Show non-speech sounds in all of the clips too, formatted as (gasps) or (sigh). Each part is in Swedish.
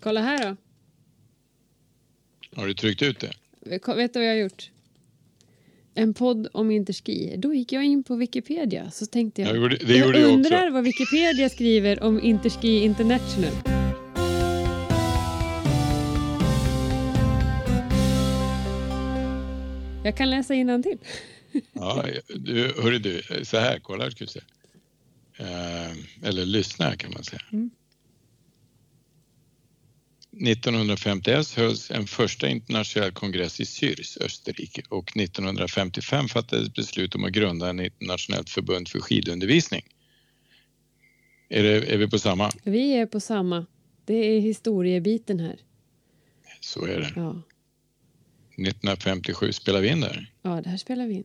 Kolla här då. Har du tryckt ut det? Vet du vad jag har gjort? En podd om interski. Då gick jag in på Wikipedia så tänkte jag. Ja, gjorde- det gjorde jag undrar också. vad Wikipedia skriver om Interski International. Jag kan läsa innantill. Ja, du, hörru du, så här, kolla ska vi se. Eh, eller lyssna här kan man säga. Mm. 1951 hölls en första internationell kongress i Zürich, Österrike och 1955 fattades beslut om att grunda en internationellt förbund för skidundervisning. Är, det, är vi på samma? Vi är på samma. Det är historiebiten här. Så är det. Ja, 1957 spelar vi in där. ja det här spelar vi in.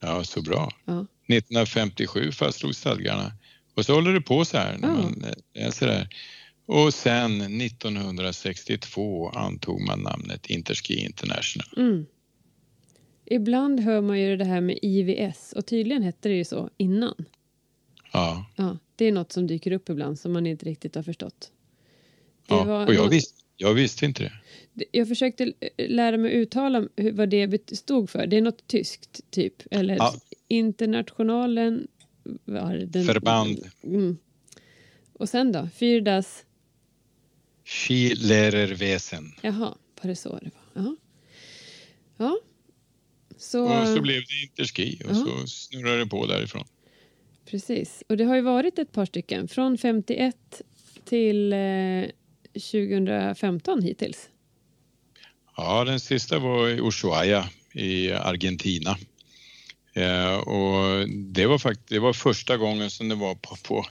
Ja, så bra. Ja. 1957 fastslogs stadgarna och så håller det på så här när Ja. man eh, läser det här. Och sen 1962 antog man namnet Interski International. Mm. Ibland hör man ju det här med IVS och tydligen hette det ju så innan. Ja, Ja, det är något som dyker upp ibland som man inte riktigt har förstått. Det ja. och jag nå- visste, jag visste inte det. Jag försökte eh, lära mig uttala vad det stod för. Det är något tyskt typ. Eller Ja. Internationalen var den. Förband. Mm. Och sen då? Fyrdas... Skilärarväsen. Jaha, var det så det var? Jaha. Ja. Så, Och så blev det Interski och Ja. så snurrade det på därifrån. precis. Och det har ju varit ett par stycken. Från 51 till eh, 2015 hittills. Ja, den sista var i Ushuaia i Argentina. Eh, och det var faktiskt det var första gången som det var på, på,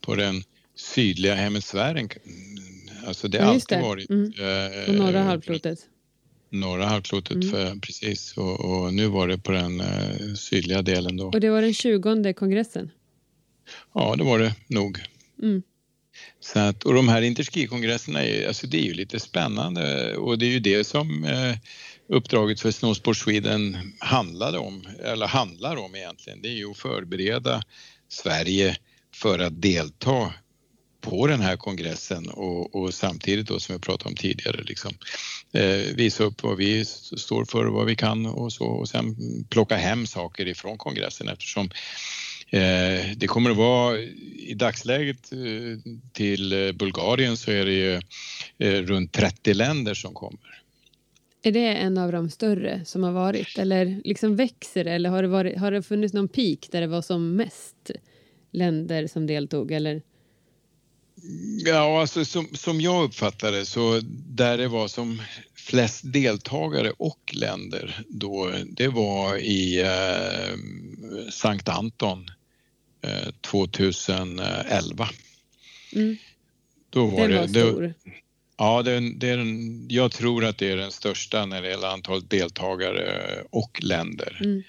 på den sydliga hemisfären. Alltså det har Ja, alltid det. varit Mm. eh, norra halvklotet. norra halvklotet, Mm. för, precis. Och, och nu var det på den eh, sydliga delen då. Och det var den 20 kongressen. Ja, det var det nog. Mm. Så att, och de här interski-kongresserna är, alltså det är ju lite spännande och det är ju det som eh, uppdraget för Snowsport Sweden handlade om, eller handlar om egentligen. Det är ju att förbereda Sverige för att delta på den här kongressen och, och samtidigt då som vi pratade om tidigare liksom, eh, visa upp vad vi står för och vad vi kan och så och sen plocka hem saker ifrån kongressen eftersom Eh, det kommer att vara i dagsläget eh, till Bulgarien så är det ju eh, runt 30 länder som kommer. Är det en av de större som har varit? Eller liksom växer det? Eller har det, varit, har det funnits någon peak där det var som mest länder som deltog? Eller? Ja, alltså som, som jag uppfattar det så där det var som flest deltagare och länder då, det var i eh, Sankt Anton eh, 2011. Mm. Då var Den var det, det, stor. Ja, det, det är den, jag tror att det är den största när det gäller antal deltagare och länder. Mm.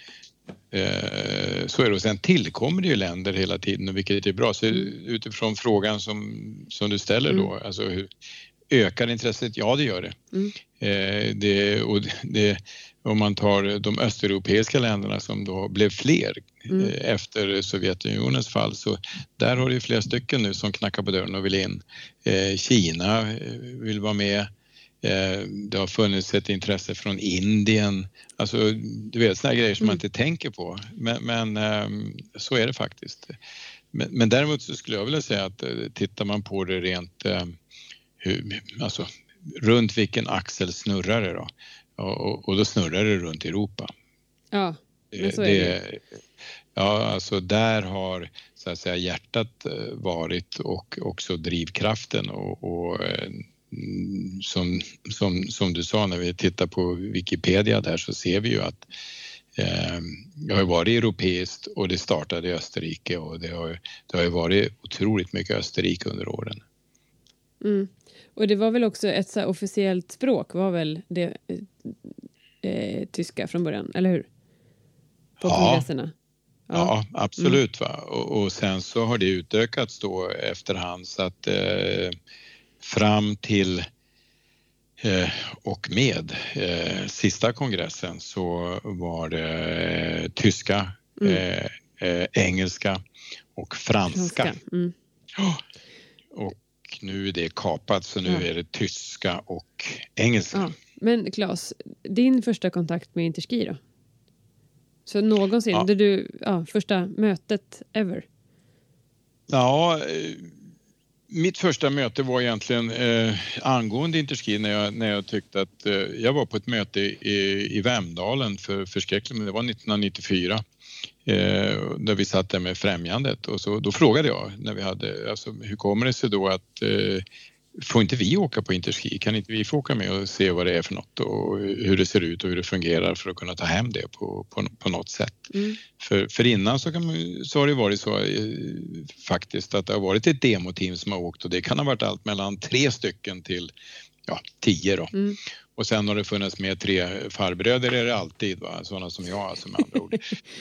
Eh, så är det. Och sen tillkommer det ju länder hela tiden, vilket är bra. Så utifrån frågan som, som du ställer då, alltså hur, ökar intresset? Ja, det gör det. Mm. Eh, det, och det. Om man tar de östeuropeiska länderna som då blev fler Mm. eh, efter Sovjetunionens fall, så där har det ju flera stycken nu som knackar på dörren och vill in. Eh, Kina eh, vill vara med. Eh, det har funnits ett intresse från Indien. Alltså, du vet, sådana grejer som man Mm. inte tänker på. Men, men ehm, så är det faktiskt. Men, men däremot så skulle jag vilja säga att eh, tittar man på det rent eh, hur, alltså, runt vilken axel snurrar det då? Och, och, då snurrar det runt Europa. Ja, men så är det. Ja, alltså där har så att säga hjärtat varit och också drivkraften och, och som, som, som du sa när vi tittar på Wikipedia där så ser vi ju att eh, det har varit europeiskt och det startade i Österrike och det har, det har ju varit otroligt mycket Österrike under åren. Mm. Och det var väl också ett så officiellt språk var väl det eh, eh, tyska från början, eller hur? På Ja. kongresserna. Ja, absolut. Va? Och, och sen så har det utökats då efterhand så att eh, fram till eh, och med eh, sista kongressen så var det eh, tyska, Mm. engelska och franska. Franska. Mm. (gasps) Och nu är det kapat så nu Ja. är det tyska och engelska. Ja. Men Claes, din första kontakt med Interski då? Så någonsin, Ja. det du, ja, första mötet ever? Ja, mitt första möte var egentligen eh, angående Interski när jag, när jag tyckte att eh, jag var på ett möte i, i Vemdalen för förskräckligt, men det var 1994 eh, där vi satt där med främjandet. Och så, då frågade jag när vi hade, alltså, hur kommer det sig då att eh, får inte vi åka på Interski? Kan inte vi få åka med och se vad det är för något och hur det ser ut och hur det fungerar för att kunna ta hem det på, på, på något sätt? Mm. För, för innan så, kan man, så har det varit så eh, faktiskt att det har varit ett demoteam som har åkt och det kan ha varit allt mellan tre stycken till ja, tio då. Mm. Och sen har det funnits med tre farbröder är det alltid, va? sådana som jag alltså med andra ord.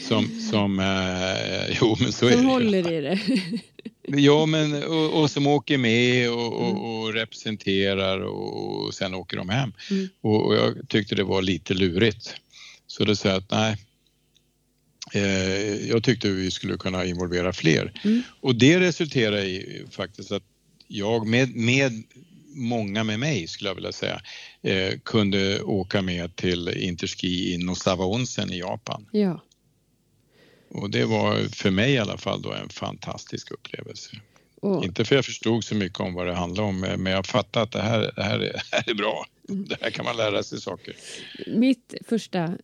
Som, som eh, jo men så är Som det ju. håller i det. (laughs) Ja, men och, och som åker med och, Mm. och, och representerar och, och sen åker de hem. Mm. Och, och jag tyckte det var lite lurigt. Så då sa att nej, eh, jag tyckte vi skulle kunna involvera fler. Mm. Och det resulterade i faktiskt att jag med, med många med mig skulle jag vilja säga eh, kunde åka med till Interski i Nosawa Onsen i Japan. Ja. Och det var för mig i alla fall då en fantastisk upplevelse. Och, Inte för jag förstod så mycket om vad det handlade om, men jag fattade att det här, det här, är, (laughs) det här är bra. Det här kan man lära sig saker. mitt första,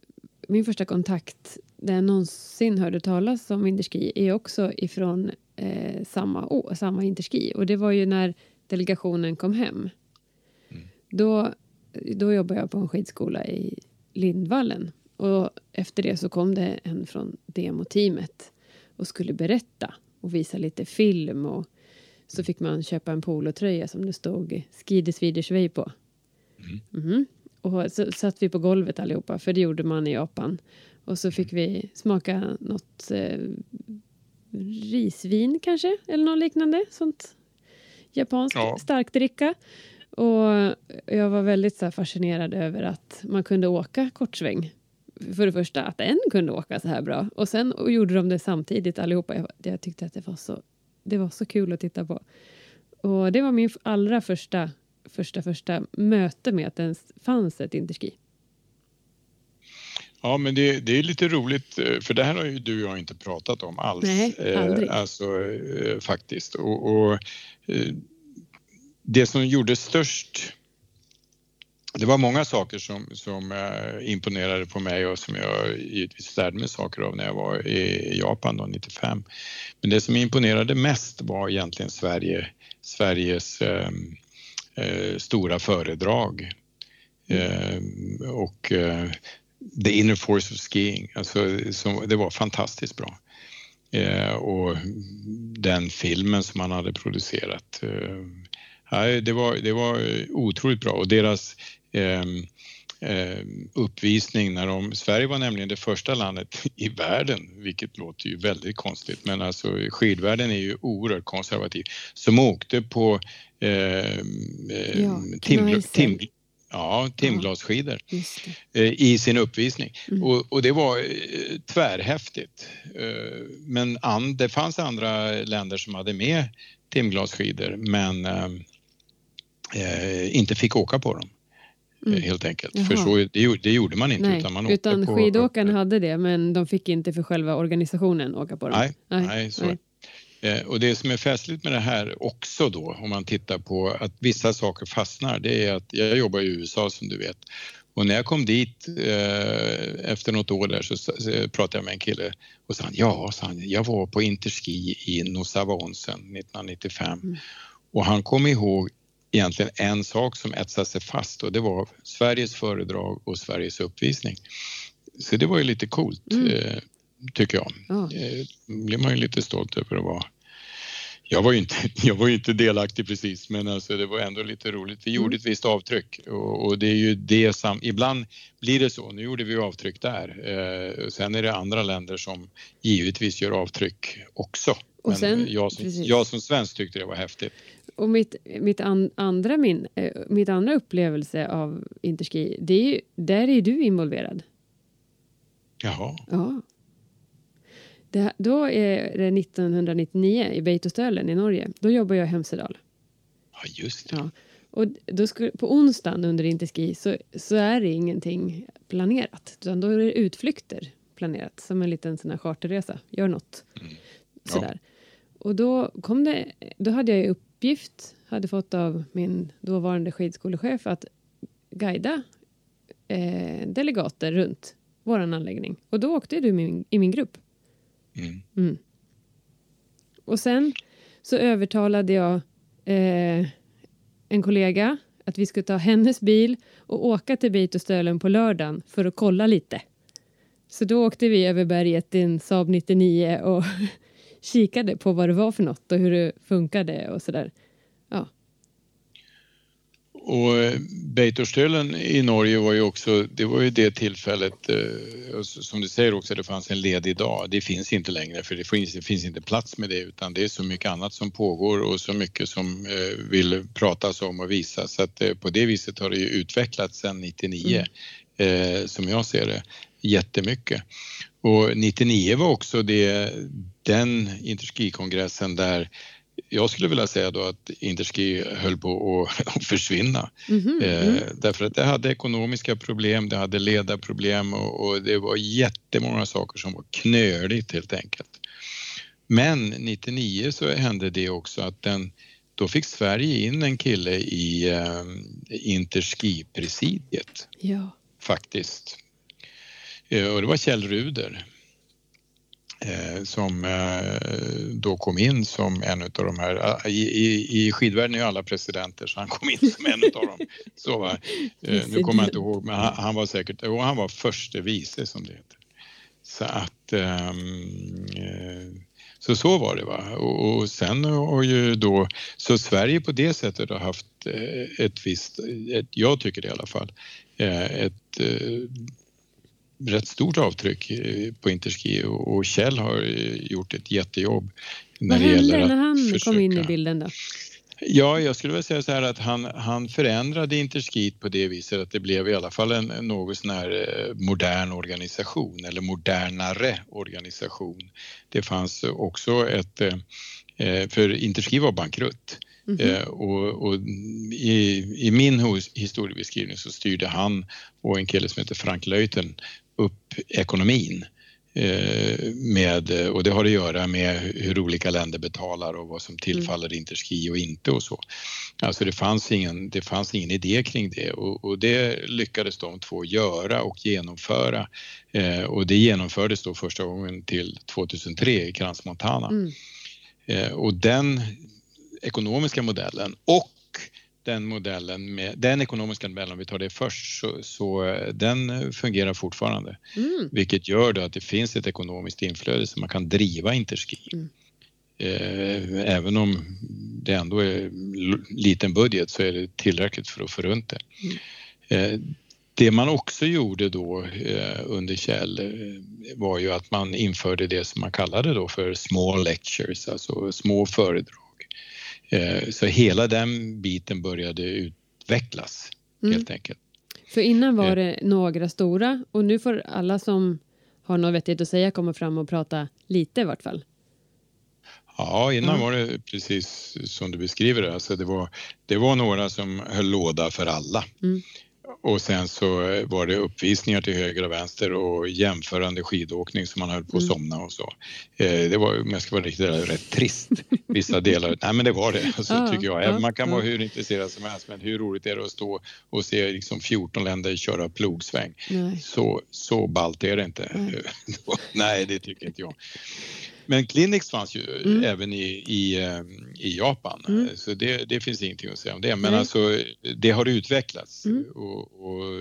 min första kontakt där jag någonsin hörde talas om Interski är också ifrån eh, samma, år, samma Interski. Och det var ju när delegationen kom hem. Mm. Då, då jobbade jag på en skidskola i Lindvallen. Och efter det så kom det en från demoteamet och skulle berätta och visa lite film. Och så fick man köpa en polotröja som det stod Ski Way på. Mhm. Och så satt vi på golvet allihopa, för det gjorde man i Japan. Och så fick vi smaka något eh, risvin kanske, eller något liknande. Sånt japanskt Ja. starkdricka. Och jag var väldigt så fascinerad över att man kunde åka kortsväng. För det första att en kunde åka så här bra. Och sen och gjorde de det samtidigt allihopa. Jag, jag tyckte att det var, så, det var så kul att titta på. Och det var min allra första, första, första möte med att det ens fanns ett interski. Ja, men det, det är lite roligt, eh, för det här har ju du och jag inte pratat om alls. Nej, aldrig. Eh, alltså eh, faktiskt. Och, och det som gjorde störst det var många saker som, som eh, imponerade på mig och som jag givetvis lärde mig saker av när jag var i Japan då, 95. Men det som imponerade mest var egentligen Sverige, Sveriges eh, eh, stora föredrag. Eh, och eh, The Inner Force of Skiing, alltså, som, det var fantastiskt bra. Eh, och den filmen som man hade producerat. Eh, nej, det, var, det var otroligt bra och deras uppvisning när de, Sverige var nämligen det första landet i världen, vilket låter ju väldigt konstigt, men alltså skidvärlden är ju oerhört konservativ, som åkte på eh, Ja, tim, tim, ja, timglasskidor eh, i sin uppvisning. Mm. Och, och det var eh, tvärhäftigt. Eh, men an, det fanns andra länder som hade med timglasskidor men inte fick åka på dem. Mm. Helt enkelt. Jaha. För så, det, gjorde- det gjorde man inte. Nej, utan man utan på, skidåkarna hade det, men de fick inte för själva organisationen åka på dem. Nej, nej, så. Eh, Och det som är fästligt med det här också då, om man tittar på att vissa saker fastnar, det är att jag jobbar i USA som du vet. Och när jag kom dit eh, efter något år där så, pratade jag med en kille och sa han, ja, sa han, jag var på Interski i Nosawa Onsen 1995 Mm. och han kom ihåg egentligen en sak som etsade sig fast och det var Sveriges föredrag och Sveriges uppvisning. Så det var ju lite coolt, Mm. eh, tycker jag. Ja. Eh, blir man ju lite stolt över att vara. Jag var ju inte, (laughs) jag var inte delaktig precis men alltså det var ändå lite roligt. Vi gjorde Mm. ett visst avtryck och, och det är ju det som, ibland blir det så, nu gjorde vi avtryck där. Eh, sen är det andra länder som givetvis gör avtryck också. Och men sen- jag, som, precis. jag som svensk tyckte det var häftigt. Och mitt, mitt, an, andra min, eh, mitt andra upplevelse av Interski, det är ju, där är du involverad. Jaha, Ja. Det, då är det 1999 i Beitostølen i Norge. Då jobbar jag i Hemsedal. Ja, just det. Ja. Och då skulle, på onsdagen under Interski så, så är det ingenting planerat. Utan då är det utflykter planerat. Som en liten sån här charterresa. Gör något. Mm. Ja. Sådär. Och då kom det, då hade jag i uppgift, hade fått av min dåvarande skidskolechef att guida eh, delegater runt vår anläggning. Och då åkte du min, i min grupp. Mm. Mm. Och sen så övertalade jag eh, en kollega att vi skulle ta hennes bil och åka till Beitostölen på lördagen för att kolla lite. Så då åkte vi över berget i en Saab 99 och kikade på vad det var för något och hur det funkade och sådär. Ja. Och eh, Beitostølen i Norge var ju också, det var ju det tillfället, eh, som du säger också, det fanns en ledig dag. Det finns inte längre för det finns, det finns inte plats med det utan det är så mycket annat som pågår och så mycket som eh, vill pratas om och visas. Så att på det viset har det ju utvecklats sedan 99 mm. som jag ser det jättemycket. Och 99 var också det, den Interski-kongressen där jag skulle vilja säga då att Interski höll på att (laughs) försvinna. Mhm, Eh, mm. därför att det hade ekonomiska problem, det hade ledarproblem och, och det var jättemånga saker som var knöligt helt enkelt. Men 99 så hände det också att den, då fick Sverige in en kille i eh, Interski-presidiet Ja. faktiskt. Eh, och det var Kjell Ruder eh, som eh, då kom in som en av de här, i, i, i skidvärlden är ju alla presidenter så han kom in som en av dem. Så va. Nu kommer jag inte ihåg men han, han var säkert, och han var förste vice som det heter. Så att ehm, eh, så så var det va och, och sen har ju då så Sverige på det sättet har haft ett visst, ett, jag tycker det i alla fall, ett rätt stort avtryck eh, på Interski och Kjell har eh, gjort ett jättejobb när Vad hände när han kom in i försöka- bilden då? Ja, jag skulle vilja säga så här att han, han förändrade Interskit på det viset att det blev i alla fall en, en något sån här eh, modern organisation eller modernare organisation. Det fanns också ett, för Interski var bankrutt Mhm. eh, och, och i, i min historiebeskrivning så styrde han och en kille som heter Frank Leuten upp ekonomin. Eh, med, och det har att göra med hur olika länder betalar och vad som tillfaller Interski och inte och så. Alltså det fanns ingen, det fanns ingen idé kring det och, och det lyckades de två göra och genomföra. Eh, och det genomfördes då första gången till 2003 i Crans Montana. Mm. Eh, och den ekonomiska modellen och den modellen med den ekonomiska modellen, om vi tar det först, så, så eh, den fungerar fortfarande. Mm. Vilket gör då att det finns ett ekonomiskt inflöde så man kan driva Interski. Mm. Eh, även om det ändå är liten budget så är det tillräckligt för att få runt det. Mm. Eh, det man också gjorde då eh, under Kjell var ju att man införde det som man kallade då för small lectures, alltså små föredrag. Eh, så hela den biten började utvecklas Mm. helt enkelt. För innan var Eh. det några stora och nu får alla som har något vettigt att säga komma fram och prata lite i vart fall. Ja, innan Ja. var det precis som du beskriver det. Alltså det, var, det var några som höll låda för alla. Mm. Och sen så var det uppvisningar till höger och vänster och jämförande skidåkning som man höll på att Mm. somna och så. Eh, det var, om jag ska vara riktigt rätt trist vissa delar. (laughs) Nej men det var det, alltså, Ja, tycker jag. ja, man kan vara hur intresserad som helst men hur roligt är det att stå och se liksom 14 länder köra plogsväng? Nej. Så, så ballt är det inte. Nej. (laughs) Nej, det tycker inte jag. Men Clinics fanns ju Mm. även i, i, eh, i Japan, Mm. så det, det finns ingenting att säga om det. Men Nej. alltså, det har utvecklats Mm. och, och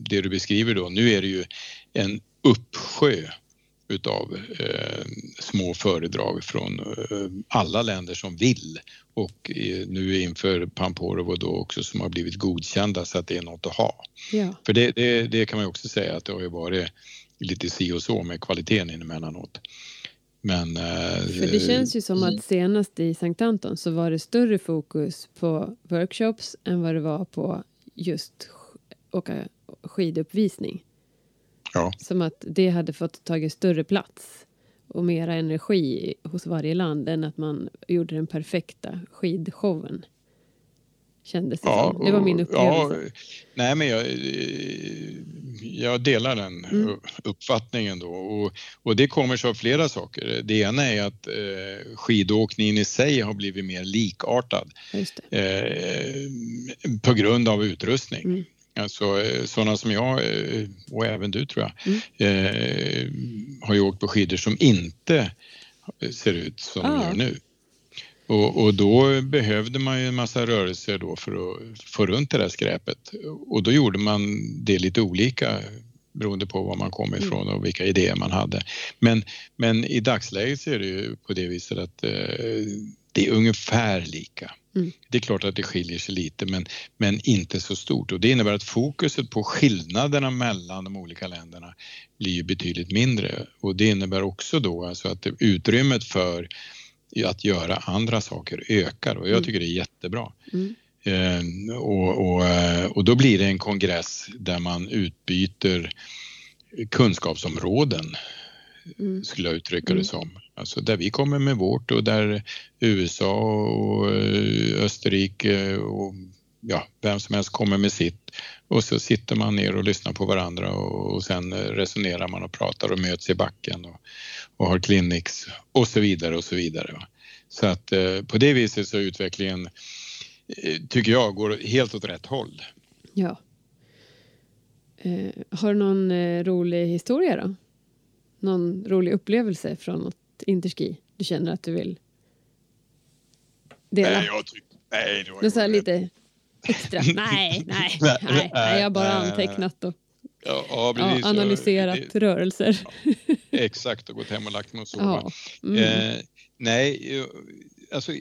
det du beskriver då, nu är det ju en uppsjö utav eh, små föredrag från eh, alla länder som vill och eh, nu inför Pamporovo då också som har blivit godkända så att det är något att ha. Ja. För det, det, det kan man ju också säga att det har ju varit lite si och så med kvaliteten emellanåt. Men... eh, För det känns ju som att senast i Sankt Anton så var det större fokus på workshops än vad det var på just åka skiduppvisning. Ja, Som att det hade fått tagit större plats och mera energi hos varje land än att man gjorde den perfekta skidshowen. Kändes det ja, som. Det var min upplevelse. Ja, nej men jag, jag delar den mm. uppfattningen då och, och det kommer sig av flera saker. Det ena är att eh, skidåkningen i sig har blivit mer likartad eh, på grund av utrustning. Mm. Alltså eh, sådana som jag eh, och även du tror jag mm. eh, har ju åkt på skidor som inte ser ut som ah. de gör nu. Och, och, då behövde man ju en massa rörelser då för att få runt det där skräpet och då gjorde man det lite olika beroende på var man kom mm. ifrån och vilka idéer man hade. Men, men i dagsläget så är det ju på det viset att eh, det är ungefär lika. Mm. Det är klart att det skiljer sig lite men, men inte så stort och det innebär att fokuset på skillnaderna mellan de olika länderna blir betydligt mindre och det innebär också då alltså att utrymmet för att göra andra saker ökar och jag mm. tycker det är jättebra. Mm. Eh, och, och, eh, och då blir det en kongress där man utbyter kunskapsområden mm. skulle jag uttrycka det mm. som. Alltså där vi kommer med vårt och där USA och eh, Österrike och ja, vem som helst kommer med sitt och så sitter man ner och lyssnar på varandra och, och sen resonerar man och pratar och möts i backen och, och har clinics och så vidare och så vidare. Så att eh, på det viset så utvecklingen, eh, tycker jag, går helt åt rätt håll. Ja. Eh, har du någon eh, rolig historia då? Någon rolig upplevelse från något interski du känner att du vill dela? Nej, jag tycker, nej, det var lite extra? (laughs) nej, (laughs) nej, nej, nej, jag har bara antecknat och Ja, ja, ja, analyserat det, rörelser. Exakt, och gått hem och lagt mig och sova. Ja. Mm. Eh, nej, alltså,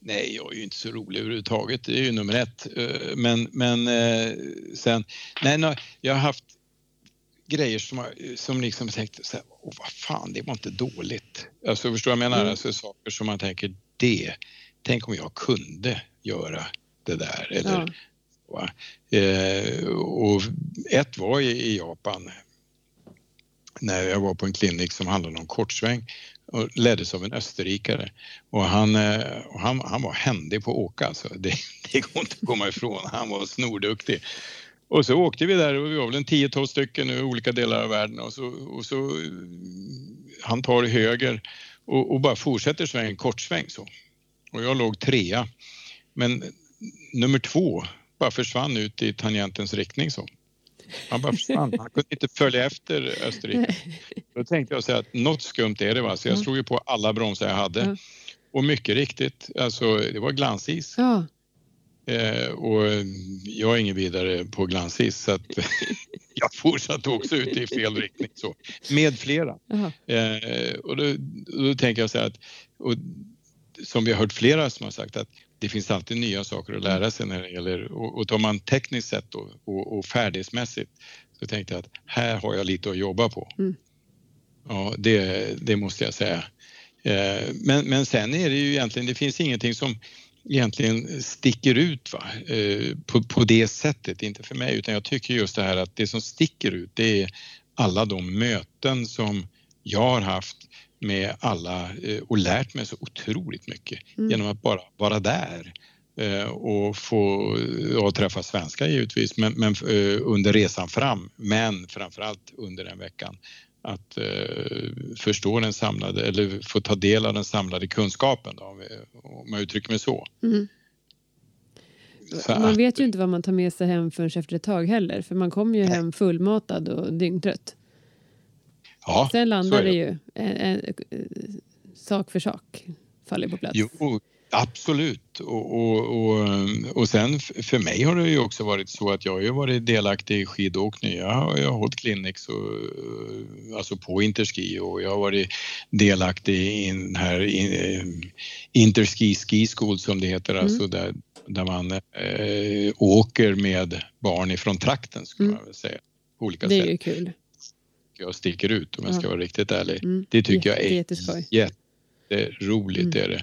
nej, jag är ju inte så rolig överhuvudtaget. Det är ju nummer ett. Eh, men, men eh, sen, nej, nej, jag har haft grejer som, som liksom tänkt så här, Åh, vad fan, det var inte dåligt. Alltså förstår jag menar? Mm. Alltså saker som man tänker, det, tänk om jag kunde göra det där. Eller, ja. eh, och ett var i, i Japan när jag var på en klinik som handlade om kortsväng och leddes av en österrikare. Och han, eh, och han, han var händig på att åka alltså. Det, (laughs) det går inte att komma ifrån. Han var snorduktig. Och så åkte vi där och vi var väl en 10-12 stycken i olika delar av världen och så, och så han tar höger och, och bara fortsätter svängen kortsväng så. Och jag låg trea. Men nummer två bara försvann ut i tangentens riktning så. Han bara försvann. Han kunde inte följa efter Österrike. Då tänkte jag säga att något skumt är det va, så jag slog ju på alla bromsar jag hade. Och mycket riktigt, alltså det var glansis. Ja. Eh, och jag är ingen vidare på glansis så att (laughs) jag fortsatte också ut i fel riktning så, med flera. Eh, och då, då, tänker jag så här att, och, som vi har hört flera som har sagt att det finns alltid nya saker att lära sig när det gäller och, och tar man tekniskt sett och, och, och färdighetsmässigt så tänkte jag att här har jag lite att jobba på. Mm. Ja, det, det måste jag säga. Eh, men, men sen är det ju egentligen, det finns ingenting som egentligen sticker ut va? Eh, på, på det sättet, inte för mig utan jag tycker just det här att det som sticker ut det är alla de möten som jag har haft med alla eh, och lärt mig så otroligt mycket mm. genom att bara vara där eh, och få ja, träffa svenskar givetvis men, men under resan fram men framförallt under den veckan att eh, förstå den samlade eller få ta del av den samlade kunskapen då, om jag uttrycker mig så. Mm. så man vet ju inte vad man tar med sig hem förrän efter ett tag heller för man kommer ju hem fullmatad och dyngtrött. Ja, Sen landar det. det ju en, en, sak för sak faller på plats. Jo, Absolut och, och, och, och sen för mig har det ju också varit så att jag har ju varit delaktig i skidåkning. Jag har, jag har hållit clinics och, alltså på Interski och jag har varit delaktig i den här Interski Ski School som det heter, mm. alltså där, där man äh, åker med barn ifrån trakten skulle mm. man väl säga. På olika det är sätt. ju kul. Jag sticker ut om jag ska vara riktigt ärlig. Mm. Det tycker jag är jätteroligt. Mm. Är det.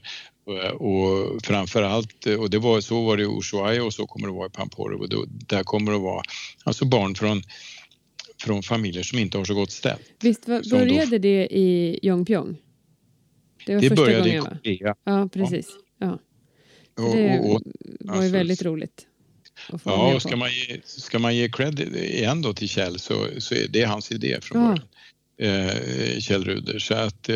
Och framförallt, och det var, så var det i Ushuaia och så kommer det vara i Pamporo. Och då, där kommer det vara alltså barn från, från familjer som inte har så gott ställt. Visst började då, det i Yongpyong? Det, var det första började gången, i Korea. Ja, precis. Ja. Och, och, och, var ju Alltså, väldigt roligt. Ja, och ska man ge, ska man ge cred igen då till Kjell så, så är det hans idé från Ja. början. Eh, Kjell Ruder. Så att, eh,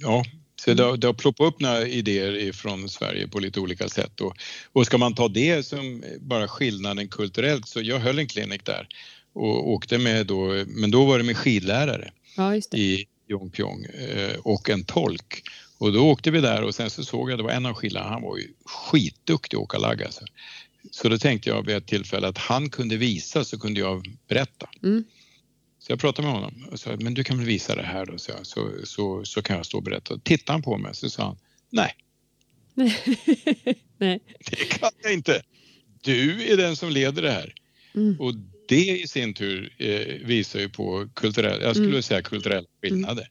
ja, så det, har- det har ploppat upp några idéer från Sverige på lite olika sätt. Och, och ska man ta det som bara skillnaden kulturellt så jag höll en klinik där och åkte med då, men då var det med skidlärare Ja, det. i Jongpyong eh, och en tolk. Och då åkte vi där och sen så såg jag, det var en av skidlärarna, han var ju skitduktig att åka lagg alltså. Så då tänkte jag vid ett tillfälle att han kunde visa så kunde jag berätta. Mm. Så jag pratade med honom och sa, men du kan väl visa det här då, så, jag, så, så, så kan jag stå och berätta. Tittade han på mig så sa han, nej, (laughs) Nej. det kan jag inte. Du är den som leder det här. Mm. Och det i sin tur eh, visar ju på kulturell, jag skulle Mm. säga kulturella skillnader.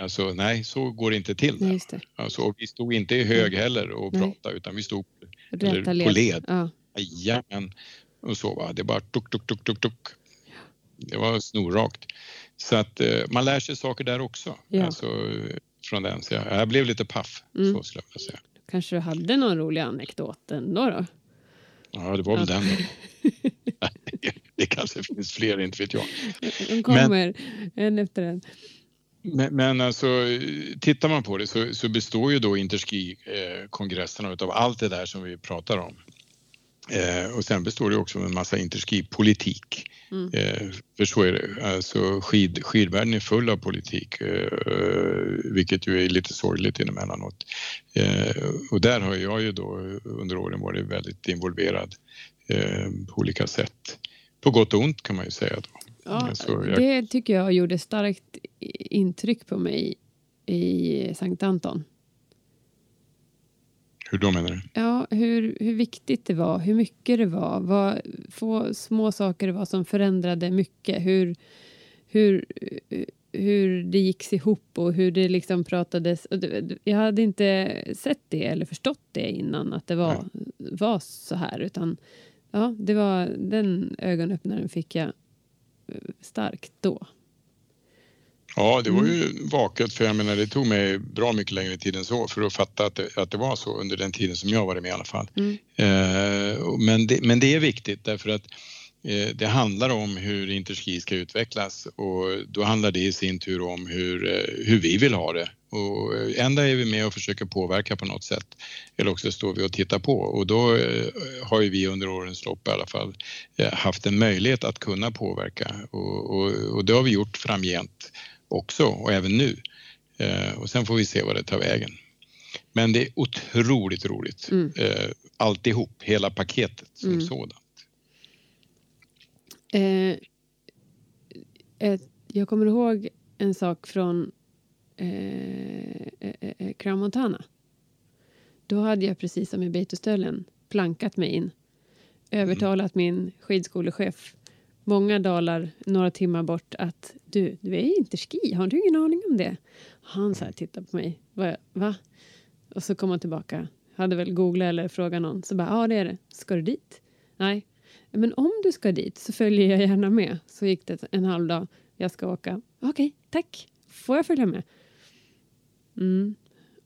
Alltså nej, så går det inte till där. just det. Alltså, vi stod inte i hög heller och Nej. pratade utan vi stod Eller på led. Ja. jajamän och så va. Det bara tuk, tuk, tuk, tuk, tuk. Det var snorrakt. Så att eh, man lär sig saker där också. Ja. Alltså, från den. Så jag, jag blev lite paff, Mm. så skulle jag säga. Kanske du hade någon rolig anekdot ändå då? Ja, det var väl Ja. den då. (laughs) det kanske finns fler, inte vet jag. De kommer en efter en. Men, men alltså, tittar man på det så, så består ju då Interski-kongresserna utav allt det där som vi pratar om. Eh, och sen består det också av en massa Interski-politik. Mm. Eh, för så är det. Alltså skid, skidvärlden är full av politik, eh, vilket ju är lite sorgligt emellanåt. Eh, och där har jag ju då under åren varit väldigt involverad eh, på olika sätt. På gott och ont kan man ju säga då. Ja, Alltså, jag- Det tycker jag gjorde starkt intryck på mig i Sankt Anton. Hur då menar du? Ja, hur, hur viktigt det var, hur mycket det var, vad få små saker det var som förändrade mycket. Hur, hur, hur det gick ihop och hur det liksom pratades. Jag hade inte sett det eller förstått det innan att det var, var så här. Utan ja, det var den ögonöppnaren fick jag eh, starkt då. Ja, det var Mm. ju vaket för jag menar det tog mig bra mycket längre tid än så för att fatta att det, att det var så under den tiden som jag varit med i alla fall. Mm. Eh, men, det, men det är viktigt därför att eh, det handlar om hur Interski ska utvecklas och då handlar det i sin tur om hur, eh, hur vi vill ha det. Och enda är vi med och försöker påverka på något sätt eller också står vi och tittar på och då har ju vi under årens lopp i alla fall haft en möjlighet att kunna påverka och, och, och det har vi gjort framgent också och även nu. Eh, och sen får vi se vad det tar vägen. Men det är otroligt roligt Mm. eh, alltihop, hela paketet som Mm. sådant. Eh, ett, jag kommer ihåg en sak från eh, eh, eh, Crown Montana. Då hade jag precis som i Beitostöllen plankat mig in. Övertalat min skidskolechef många dalar, några timmar bort att du, du är inte ski, har du ingen aning om det? Han så här tittade på mig. Va? Va? Och så kom han tillbaka. Hade väl googlat eller frågat någon. Så bara, ja det är det. Ska du dit? Nej. Men om du ska dit så följer jag gärna med. Så gick det en halv dag. Jag ska åka. Okej, tack. Får jag följa med? Mm.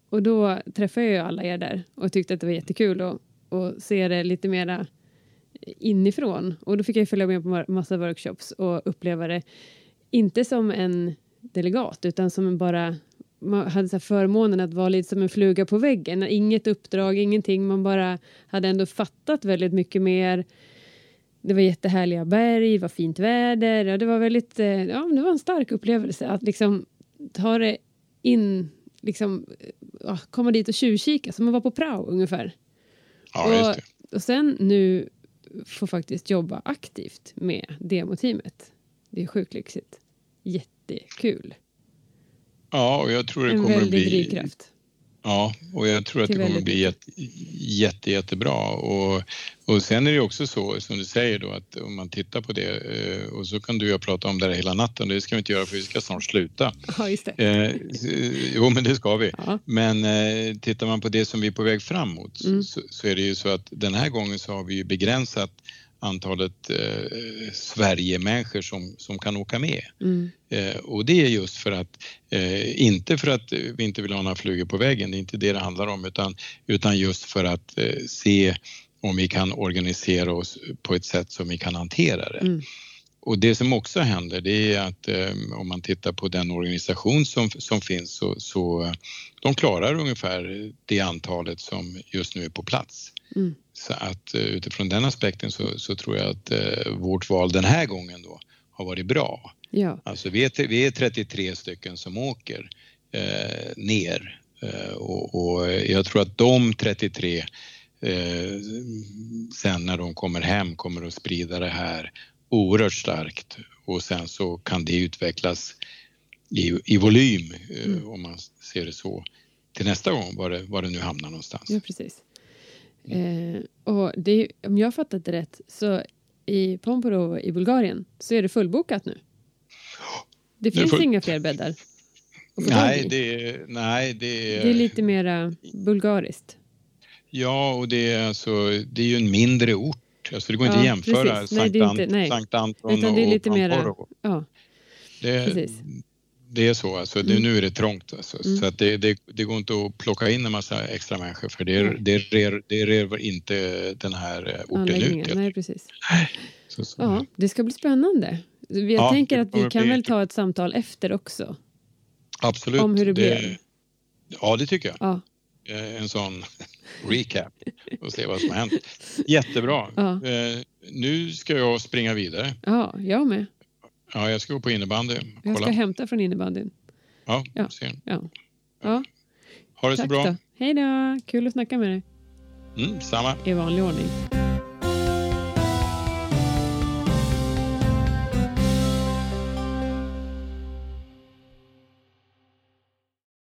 Och då träffade jag ju alla er där och tyckte att det var jättekul att, att se det lite mera inifrån. Och då fick jag följa med på ma- massa workshops och uppleva det inte som en delegat utan som bara man hade så förmånen att vara lite som en fluga på väggen. Inget uppdrag, ingenting. Man bara hade ändå fattat väldigt mycket mer. Det var jättehärliga berg, det var fint väder. Ja, det var väldigt, eh, ja, det var en stark upplevelse att liksom ta det in, liksom ja, komma dit och tjuvkika som att vara på prao ungefär. Ja, och, och sen nu få faktiskt jobba aktivt med demoteamet. Det är sjukt lyxigt. Jättekul. Ja, och jag tror det En kommer att väldig bli... drivkraft. Ja, och jag tror att det kommer att bli jätte, jätte, jättebra. Och, och sen är det också så, som du säger då, att om man tittar på det eh, och så kan du och jag prata om det här hela natten. Det ska vi inte göra för vi ska snart sluta. (laughs) Ja, just det. Eh, jo, men det ska vi. Ja. Men eh, tittar man på det som vi är på väg framåt Mm. så, så är det ju så att den här gången så har vi ju begränsat antalet eh, Sverigemänniskor som, som kan åka med. Mm. Eh, och det är just för att, eh, inte för att vi inte vill ha några flugor på väggen, det är inte det det handlar om, utan, utan just för att eh, se om vi kan organisera oss på ett sätt som vi kan hantera det. Mm. Och det som också händer det är att eh, om man tittar på den organisation som, som finns så, så de klarar ungefär det antalet som just nu är på plats. Mm. Så att eh, utifrån den aspekten så, så tror jag att eh, vårt val den här gången då har varit bra. Ja. Alltså vi är, vi är 33 stycken som åker eh, ner eh, och, och jag tror att de 33 eh, sen när de kommer hem kommer att sprida det här oerhört starkt och sen så kan det utvecklas i, i volym eh, Mm. om man ser det så till nästa gång var det, var det nu hamnar någonstans. Ja, precis. Eh, och det, om jag fattat det rätt så i Pomporov i Bulgarien så är det fullbokat nu. Det Det finns full- inga fler bäddar. Nej, det nej, det är, det är lite mera bulgariskt. Ja, och det är, alltså, det är ju en mindre ort. Alltså det går inte Ja, att jämföra precis. Sankt, det är Ant- inte- nej. Sankt Anton Utan det är och lite mera- Pamporov. Ja, Det, precis. det är så, alltså, det, Mm. nu är det trångt. Alltså, Mm. Så att det, det, det går inte att plocka in en massa extra människor för det, Nej. det, rer, det rever inte den här eh, orten ut. Nej, precis. Så, så. Ja, det ska bli spännande. Jag Ja, tänker det att vi kan bli- väl ta ett samtal efter också. Absolut. om hur det blev. Ja, det tycker jag. Ja, En sån (laughs) recap och se vad som har hänt. Jättebra. Ja. Eh, Nu ska jag springa vidare. ja jag med. Ja, jag ska gå på innebandy. Jag ska Kolla. hämta från innebandyn. Ja, Ja. ser. Ja. Ja, Ha det så tack bra. då. Hej då! Kul att snacka med dig Mm, samma. i vanlig ordning.